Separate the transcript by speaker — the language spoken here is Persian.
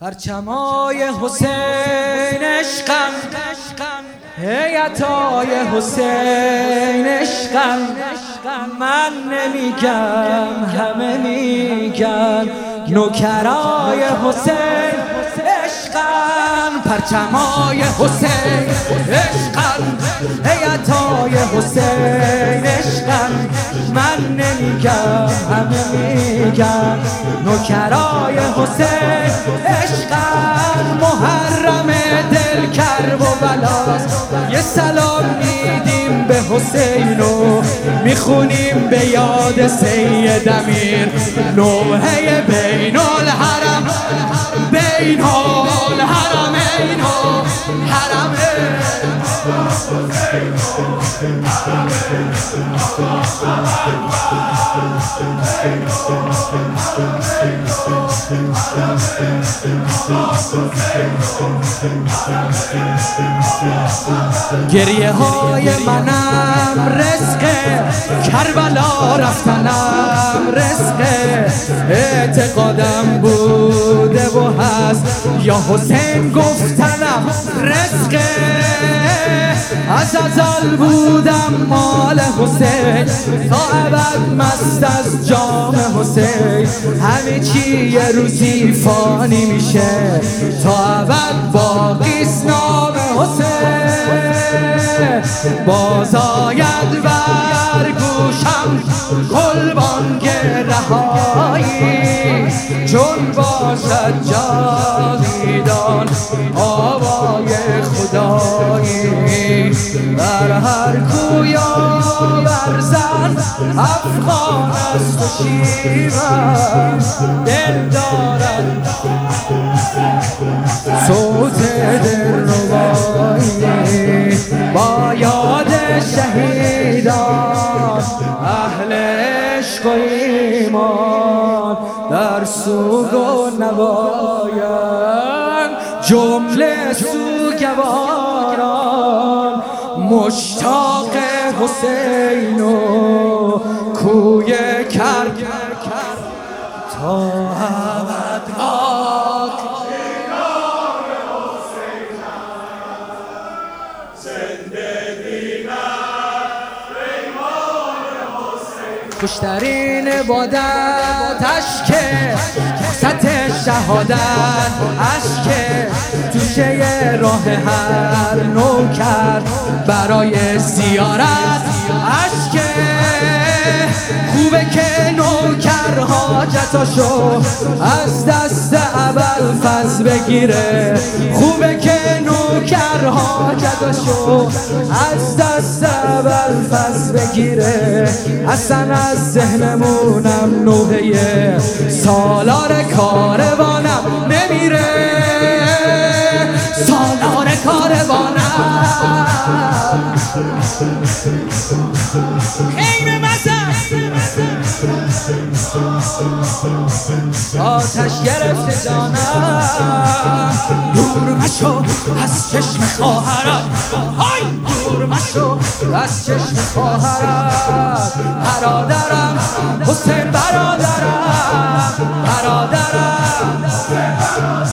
Speaker 1: پرچمای حسین عشقم. هیتای حسین عشقم. من نمیگم همه میگن. نوکرای حسین عشقم. پرچمای حسین عشقم. هیتای حسین میگن نوکرای حسین عشقم محرم دل کرب و بلاست یه سلام میدیم به حسین و می‌خونیم به یاد سید امیر نوحه بین الحرم بین الحرمین گریه های منم رزق کربلا رفتنم رزق اعتقادم بوده و هست. یا حسین گفتنم ازل بودم مال حسین. تا ابد مست از جام حسین. همه چی یه روزی فانی میشه. تا ابد باقی نام حسین. باز آید بر گوشم قلبان رهایی چون باشد جاویدان برزن افغان است و شیون دل دارد صوت دل ربایی با یاد شهیدان اهل عشق و ایمان در سوگ و نباین جمله سوگواران مشتاق حسین و کوی کرد تا ابد خوشترین عبادت عشق. ست شهادت عشق. توشه راه هر نوکر برای زیارت. عشق خوبه که نوکر حاجتاشو از دست اول فز بگیره. خوبه که نوکر حاجتاشو از دست اول فز بگیره. اصلا از ذهنمونم نوحه سالار کاروانم آتش گرفته جانم دور مشو از چشم خواهرم های دور مشو از چشم خواهرم برادرم حسین برادرم. برادرم.